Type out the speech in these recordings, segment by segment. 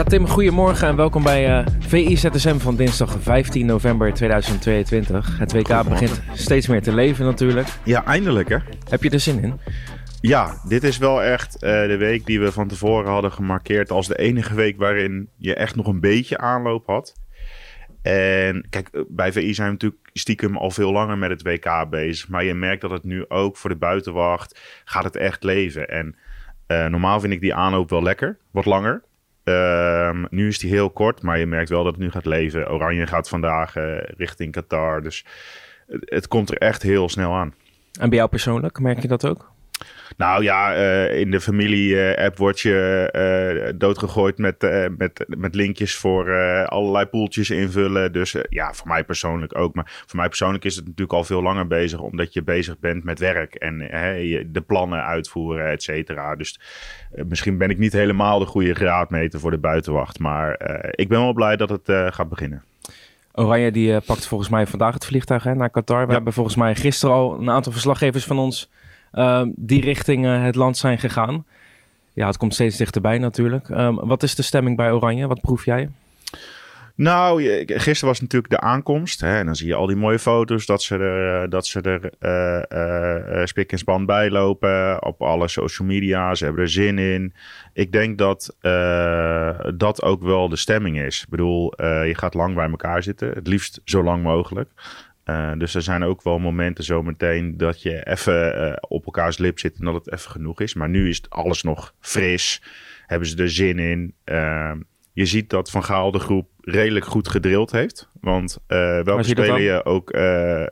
Ja, Tim, goedemorgen en welkom bij uh, VI ZSM van dinsdag 15 november 2022. Het WK begint steeds meer te leven natuurlijk. Ja, eindelijk hè. Heb je er zin in? Ja, dit is wel echt uh, de week die we van tevoren hadden gemarkeerd als de enige week waarin je echt nog een beetje aanloop had. En kijk, eh, bij VI zijn we natuurlijk stiekem al veel langer met het WK bezig. Maar je merkt dat het nu ook voor de buitenwacht gaat het echt leven. En uh, normaal vind ik die aanloop wel lekker, wat langer. Uh, nu is die heel kort, maar je merkt wel dat het nu gaat leven. Oranje gaat vandaag uh, richting Qatar. Dus het, het, komt er echt heel snel aan. En bij jou persoonlijk, merk je dat ook? Nou ja, uh, in de familie-app word je uh, doodgegooid met, uh, met, met linkjes voor allerlei poeltjes invullen. Dus ja, voor mij persoonlijk ook. Maar voor mij persoonlijk is het natuurlijk al veel langer bezig, omdat je bezig bent met werk en de plannen uitvoeren, et cetera. Dus misschien ben ik niet helemaal de goede graadmeter voor de buitenwacht. Maar ik ben wel blij dat het gaat beginnen. Oranje die pakt volgens mij vandaag het vliegtuig hè, naar Qatar. We ja. hebben volgens mij gisteren al een aantal verslaggevers van ons uh, die richting uh, het land zijn gegaan. Ja, het komt steeds dichterbij natuurlijk. Um, wat is de stemming bij Oranje? Wat proef jij? Nou, gisteren was natuurlijk de aankomst. Hè, en dan zie je al die mooie foto's dat ze er, dat ze er uh, uh, spik en span bij lopen. Op alle social media. Ze hebben er zin in. Ik denk dat dat ook wel de stemming is. Ik bedoel, je gaat lang bij elkaar zitten. Het liefst zo lang mogelijk. Uh, dus er zijn ook wel momenten zometeen dat je even uh, op elkaars lip zit en dat het even genoeg is. Maar nu is het alles nog fris. Hebben ze er zin in. Uh, je ziet dat Van Gaal de groep redelijk goed gedrild heeft. Want welke speler je ook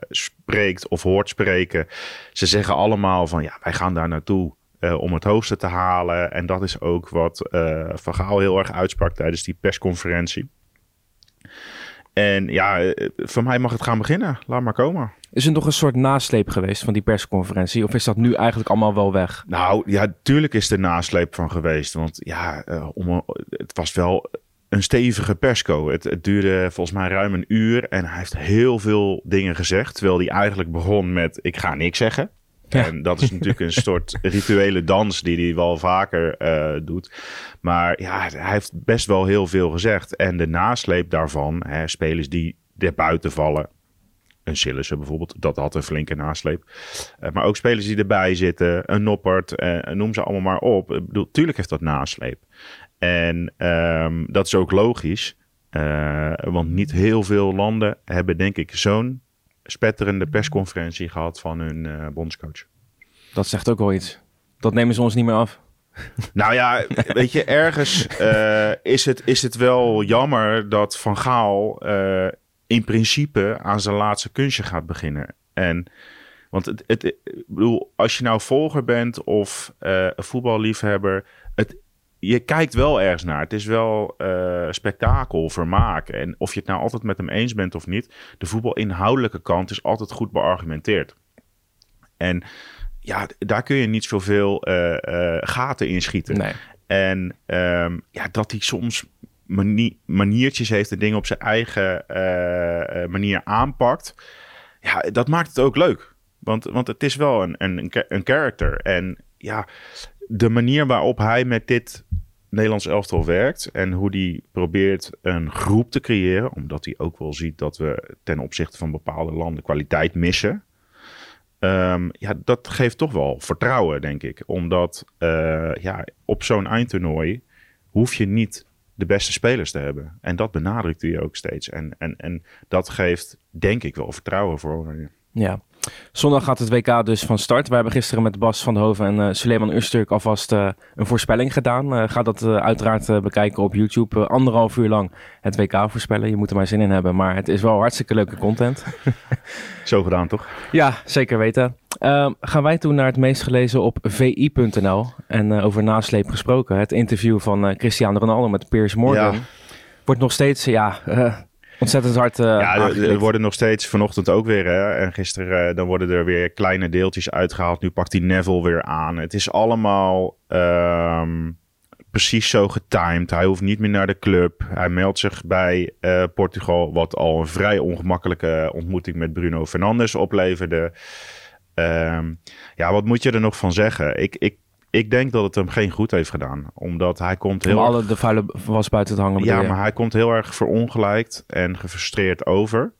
spreekt of hoort spreken. Ze zeggen allemaal van ja, wij gaan daar naartoe. om het hoogste te halen. En dat is ook wat Van Gaal heel erg uitsprak tijdens die persconferentie. En ja, eh, voor mij mag het gaan beginnen. Laat maar komen. Is er nog een soort nasleep geweest van die persconferentie? Of is dat nu eigenlijk allemaal wel weg? Nou ja, tuurlijk is er nasleep van geweest. Want ja, uh, om, het was wel een stevige persco. Het, het, duurde volgens mij ruim een uur. En hij heeft heel veel dingen gezegd. Terwijl hij eigenlijk begon met: Ik ga niks zeggen. En dat is natuurlijk een soort rituele dans die hij wel vaker uh, doet. Maar ja, hij heeft best wel heel veel gezegd. En de nasleep daarvan, hè, spelers die er buiten vallen. Een Sillissen bijvoorbeeld, dat had een flinke nasleep. Uh, maar ook spelers die erbij zitten, een Noppert, uh, noem ze allemaal maar op. Ik bedoel, tuurlijk heeft dat nasleep. En um, dat is ook logisch. want niet heel veel landen hebben denk ik zo'n spetterende persconferentie gehad van hun uh, bondscoach. Dat zegt ook wel iets. Dat nemen ze ons niet meer af. Nou ja, weet je, ergens uh, is, het, is het wel jammer dat Van Gaal uh, in principe aan zijn laatste kunstje gaat beginnen. En, want het, het, ik bedoel, als je nou volger bent of een voetballiefhebber, het, je kijkt wel ergens naar. Het is wel uh, spektakel, vermaak. En of je het nou altijd met hem eens bent of niet, de voetbalinhoudelijke kant is altijd goed beargumenteerd. En ja, daar kun je niet zoveel uh, uh, gaten in schieten. Nee. En um, ja, dat hij soms manie maniertjes heeft en dingen op zijn eigen manier aanpakt. Ja, dat maakt het ook leuk. Want, want het is wel een, een, een character. En ja, de manier waarop hij met dit Nederlands elftal werkt en hoe die probeert een groep te creëren, omdat hij ook wel ziet dat we ten opzichte van bepaalde landen kwaliteit missen. Um, ja, dat geeft toch wel vertrouwen, denk ik. Omdat uh, ja, op zo'n eindtoernooi hoef je niet de beste spelers te hebben. En dat benadrukt hij ook steeds. En, en, en dat geeft, denk ik, wel vertrouwen voor. Ja. Zondag gaat het WK dus van start. We hebben gisteren met Bas van der Hoven en uh, Suleiman Usturk alvast uh, een voorspelling gedaan. Uh, ga dat uiteraard bekijken op YouTube. anderhalf uur lang het WK voorspellen. Je moet er maar zin in hebben, maar het is wel hartstikke leuke content. Zo gedaan, toch? Ja, zeker weten. Ehm, gaan wij toen naar het meest gelezen op vi.nl. En over nasleep gesproken. Het interview van Cristiano Ronaldo met Piers Morgan. Ja. Wordt nog steeds, ja Ontzettend hard. Uh, ja, er, worden nog steeds vanochtend ook weer. Hè, en gisteren uh, dan worden er weer kleine deeltjes uitgehaald. Nu pakt hij Neville weer aan. Het is allemaal um, precies zo getimed. Hij hoeft niet meer naar de club. Hij meldt zich bij uh, Portugal. Wat al een vrij ongemakkelijke ontmoeting met Bruno Fernandes opleverde. Um, ja, wat moet je er nog van zeggen? Ik, ik, ik denk dat het hem geen goed heeft gedaan. Omdat hij komt heel... Om alle de vuile was buiten te hangen. Ja, je? maar hij komt heel erg verongelijkt en gefrustreerd over.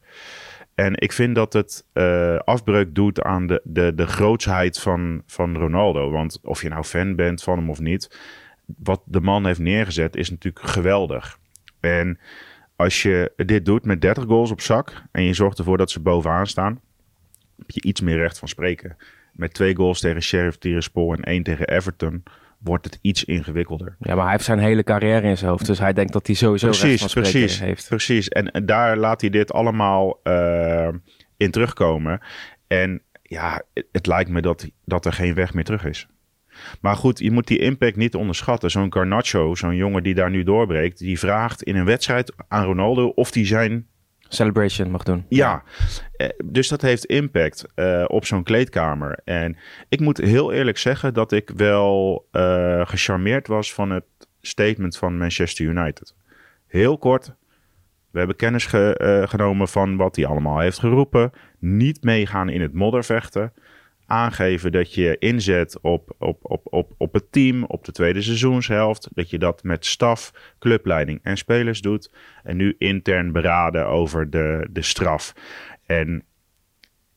En ik vind dat het eh, afbreuk doet aan de, de, de grootsheid van, van Ronaldo. Want of je nou fan bent van hem of niet, wat de man heeft neergezet is natuurlijk geweldig. En als je dit doet met 30 goals op zak en je zorgt ervoor dat ze bovenaan staan, heb je iets meer recht van spreken. Met twee goals tegen Sheriff Tiraspol en één tegen Everton wordt het iets ingewikkelder. Ja, maar hij heeft zijn hele carrière in zijn hoofd. Dus hij denkt dat hij sowieso recht van Precies, precies, heeft. precies. En, en daar laat hij dit allemaal eh, in terugkomen. En ja, het, het lijkt me dat, dat er geen weg meer terug is. Maar goed, je moet die impact niet onderschatten. Zo'n Garnacho, zo'n jongen die daar nu doorbreekt, die vraagt in een wedstrijd aan Ronaldo of die zijn Celebration mag doen. ja, eh, dus dat heeft impact eh, op zo'n kleedkamer. En ik moet heel eerlijk zeggen dat ik wel eh, gecharmeerd was van het statement van Manchester United. Heel kort, we hebben kennis ge- genomen van wat hij allemaal heeft geroepen. Niet meegaan in het moddervechten. Aangeven dat je inzet op, op, op, op, op het team, op de tweede seizoenshelft. Dat je dat met staf, clubleiding en spelers doet. En nu intern beraden over de, de straf. En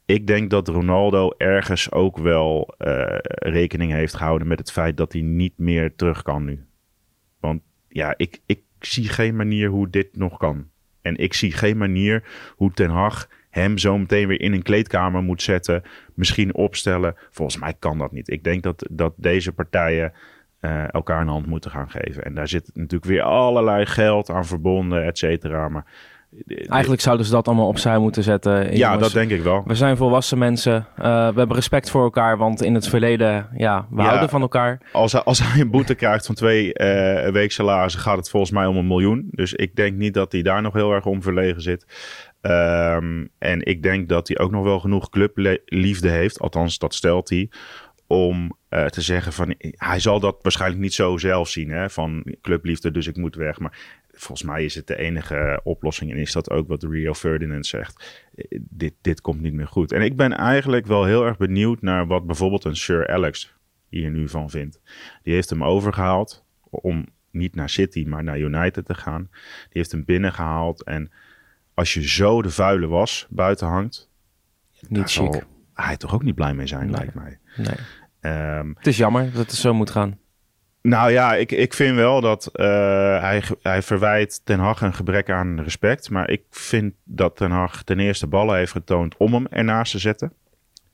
ik denk dat Ronaldo ergens ook wel eh, rekening heeft gehouden met het feit dat hij niet meer terug kan nu. Want ja, ik, ik zie geen manier hoe dit nog kan. En ik zie geen manier hoe Ten Hag hem zo meteen weer in een kleedkamer moet zetten. Misschien opstellen. Volgens mij kan dat niet. Ik denk dat, dat deze partijen eh, elkaar een hand moeten gaan geven. En daar zit natuurlijk weer allerlei geld aan verbonden, et cetera. Maar Eigenlijk zouden ze dat allemaal opzij moeten zetten. ja, Jongens, dat denk ik wel. We zijn volwassen mensen. Eh, we hebben respect voor elkaar, want in het verleden, ja, we Ja. houden van elkaar. Als hij, als hij een boete krijgt van twee eh weeksalarissen, gaat het volgens mij om een miljoen. Dus ik denk niet dat hij daar nog heel erg om verlegen zit. Ehm, en ik denk dat hij ook nog wel genoeg clubliefde heeft. Althans, dat stelt hij. Om eh, te zeggen van... Hij zal dat waarschijnlijk niet zo zelf zien. Hè, van clubliefde, dus ik moet weg. Maar volgens mij is het de enige oplossing. En is dat ook wat Rio Ferdinand zegt. Eh, Dit, dit komt niet meer goed. En ik ben eigenlijk wel heel erg benieuwd naar wat bijvoorbeeld een Sir Alex hier nu van vindt. Die heeft hem overgehaald om niet naar City, maar naar United te gaan. Die heeft hem binnengehaald. En als je zo de vuile was buiten hangt, Niet chic. hij toch ook niet blij mee zijn, Nee. lijkt mij. Nee. Ehm, Het is jammer dat het zo moet gaan. nou ja, ik, ik vind wel dat eh, hij, hij verwijt Ten Hag een gebrek aan respect. Maar ik vind dat Ten Hag ten eerste ballen heeft getoond om hem ernaast te zetten.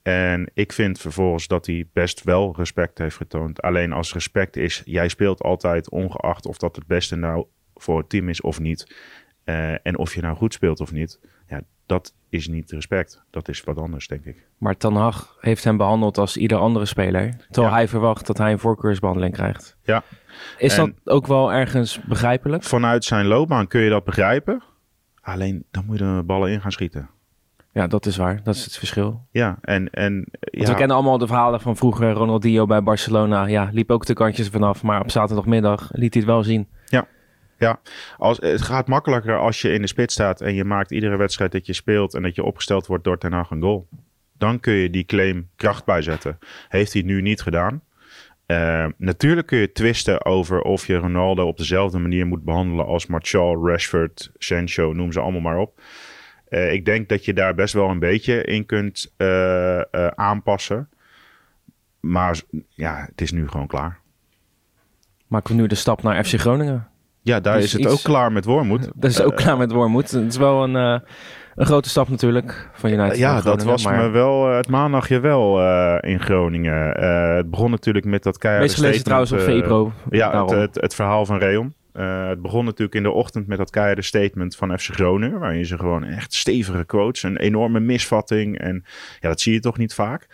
En ik vind vervolgens dat hij best wel respect heeft getoond. Alleen als respect is, jij speelt altijd ongeacht of dat het beste nou voor het team is of niet. Eh, en of je nou goed speelt of niet. Ja, dat is niet respect. Dat is wat anders, denk ik. Maar Ten Hag heeft hem behandeld als ieder andere speler. Terwijl Ja. hij verwacht dat hij een voorkeursbehandeling krijgt. Ja. Is En- dat ook wel ergens begrijpelijk? Vanuit zijn loopbaan kun je dat begrijpen. Alleen dan moet je de ballen in gaan schieten. Ja, dat is waar. Dat is het verschil. Ja, en, en ja, we kennen allemaal de verhalen van vroeger. Ronaldinho bij Barcelona. Ja, liep ook de kantjes vanaf. Maar op zaterdagmiddag liet hij het wel zien. Als, het gaat makkelijker als je in de spits staat en je maakt iedere wedstrijd dat je speelt en dat je opgesteld wordt door Ten Hag een goal. Dan kun je die claim kracht bijzetten. Heeft hij nu niet gedaan. Eh, natuurlijk kun je twisten over of je Ronaldo op dezelfde manier moet behandelen als Martial, Rashford, Sancho, noem ze allemaal maar op. Eh, ik denk dat je daar best wel een beetje in kunt eh, eh, aanpassen. Maar ja, het is nu gewoon klaar. Maken we nu de stap naar FC Groningen. Ja, daar Dus is het iets- ook klaar met Wormoed. Dat is ook Eh, klaar met Wormoed. Het is wel een, eh, een grote stap natuurlijk van United. ja, dat was maar me wel eh, het maandagje wel in Groningen. Het begon natuurlijk met dat keiharde trouwens op statement, VPRO. Ja, het, daarom. het, het verhaal van Reon. Het begon natuurlijk in de ochtend met dat keiharde statement van FC Groningen. Waarin ze gewoon echt stevige quotes, een enorme misvatting. En ja, dat zie je toch niet vaak.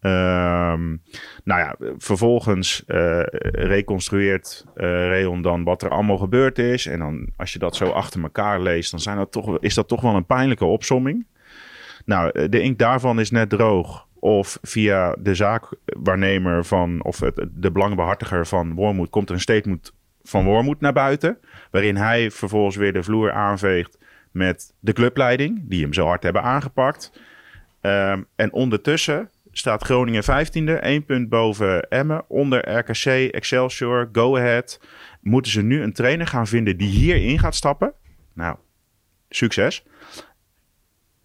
Ehm, nou ja, vervolgens eh, reconstrueert eh Reon dan wat er allemaal gebeurd is. En dan als je dat zo achter elkaar leest, dan zijn dat toch, is dat toch wel een pijnlijke opsomming. Nou, eh, de inkt daarvan is net droog. Of via de zaakwaarnemer van, of de belangbehartiger van Wormoed, komt er een statement van Wormoed naar buiten. Waarin hij vervolgens weer de vloer aanveegt met de clubleiding, die hem zo hard hebben aangepakt. Ehm, en ondertussen staat Groningen 15e, één punt boven Emmen. Onder RKC, Excelsior, Go Ahead. Moeten ze nu een trainer gaan vinden die hierin gaat stappen? Nou, succes.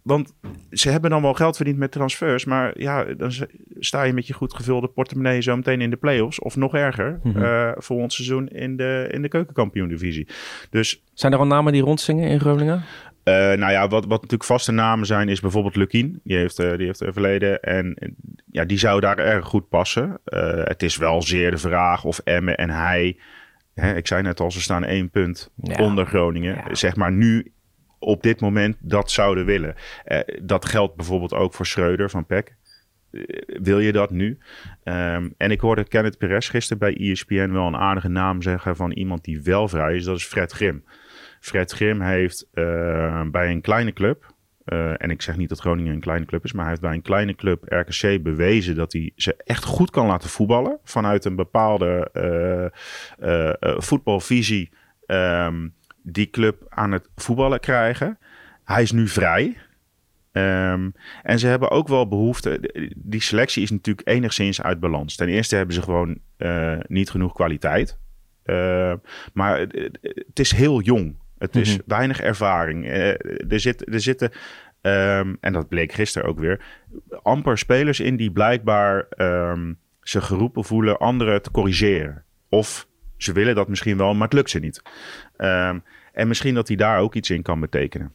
Want ze hebben dan wel geld verdiend met transfers. Maar ja, dan sta je met je goed gevulde portemonnee zo meteen in de play-offs. Of nog erger, mm -hmm. ons seizoen in de, in de keukenkampioen-divisie. Dus, zijn er al namen die rondzingen in Groningen? Uh, nou ja, wat, wat natuurlijk vaste namen zijn, is bijvoorbeeld Lukien. Die heeft, uh, die heeft er verleden. En ja, die zou daar erg goed passen. Uh, het is wel zeer de vraag of Emme en hij. Hè, ik zei net al, ze staan één punt ja. onder Groningen. Ja. Zeg maar nu op dit moment dat zouden willen. Dat geldt bijvoorbeeld ook voor Schreuder van PEC. Wil je dat nu? Um, en ik hoorde Kenneth Perez gisteren bij ESPN wel een aardige naam zeggen van iemand die wel vrij is. Dat is Fred Grim. Fred Grim heeft uh, bij een kleine club, en ik zeg niet dat Groningen een kleine club is, maar hij heeft bij een kleine club RKC bewezen dat hij ze echt goed kan laten voetballen. Vanuit een bepaalde voetbalvisie. Um, die club aan het voetballen krijgen. Hij is nu vrij. Um, en ze hebben ook wel behoefte. Die selectie is natuurlijk enigszins uit balans. Ten eerste hebben ze gewoon niet genoeg kwaliteit. Uh, maar het is heel jong. Het is mm -hmm. weinig ervaring. Uh, er, zit, er zitten, um, en dat bleek gisteren ook weer, amper spelers in die blijkbaar um, zich geroepen voelen anderen te corrigeren. Of ze willen dat misschien wel, maar het lukt ze niet. Um, en misschien dat hij daar ook iets in kan betekenen.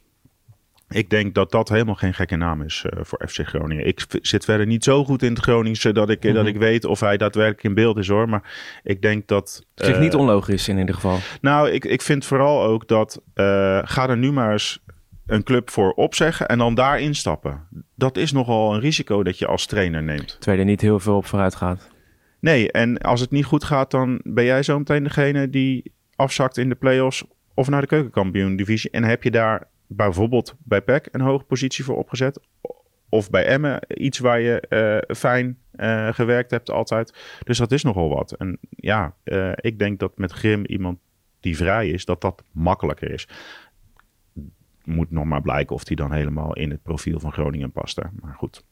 Ik denk dat dat helemaal geen gekke naam is uh, voor FC Groningen. Ik zit verder niet zo goed in het Groningse dat ik, mm -hmm. dat ik weet of hij daadwerkelijk in beeld is hoor. Maar ik denk dat... Het is uh, niet onlogisch in ieder geval. Nou, ik, ik vind vooral ook dat... Uh, ga er nu maar eens een club voor opzeggen en dan daar instappen. Dat is nogal een risico dat je als trainer neemt. Terwijl er niet heel veel op vooruit gaat. Nee, en als het niet goed gaat, dan ben jij zo meteen degene die afzakt in de play-offs of naar de keukenkampioen-divisie. En heb je daar bijvoorbeeld bij PEC een hoge positie voor opgezet? Of bij Emmen iets waar je uh, fijn uh, gewerkt hebt altijd. Dus dat is nogal wat. En ja, uh, ik denk dat met Grim iemand die vrij is, dat dat makkelijker is. Moet nog maar blijken of die dan helemaal in het profiel van Groningen past. Maar goed,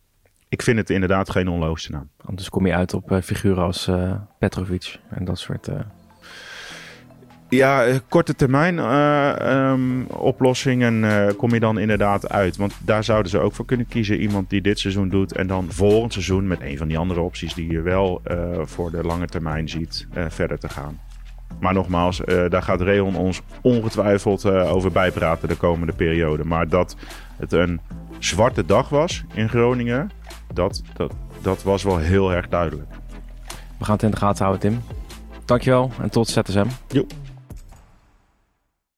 ik vind het inderdaad geen onlogische naam. Anders kom je uit op figuren als Petrovic en dat soort ja, korte termijn uh, um, oplossingen uh, kom je dan inderdaad uit. Want daar zouden ze ook voor kunnen kiezen. Iemand die dit seizoen doet en dan volgend seizoen met een van die andere opties die je wel uh, voor de lange termijn ziet, verder te gaan. Maar nogmaals, daar gaat Reon ons ongetwijfeld over bijpraten de komende periode. Maar dat het een zwarte dag was in Groningen, dat, dat, dat was wel heel erg duidelijk. We gaan het in de gaten houden, Tim. Dankjewel en tot ZSM. Joep.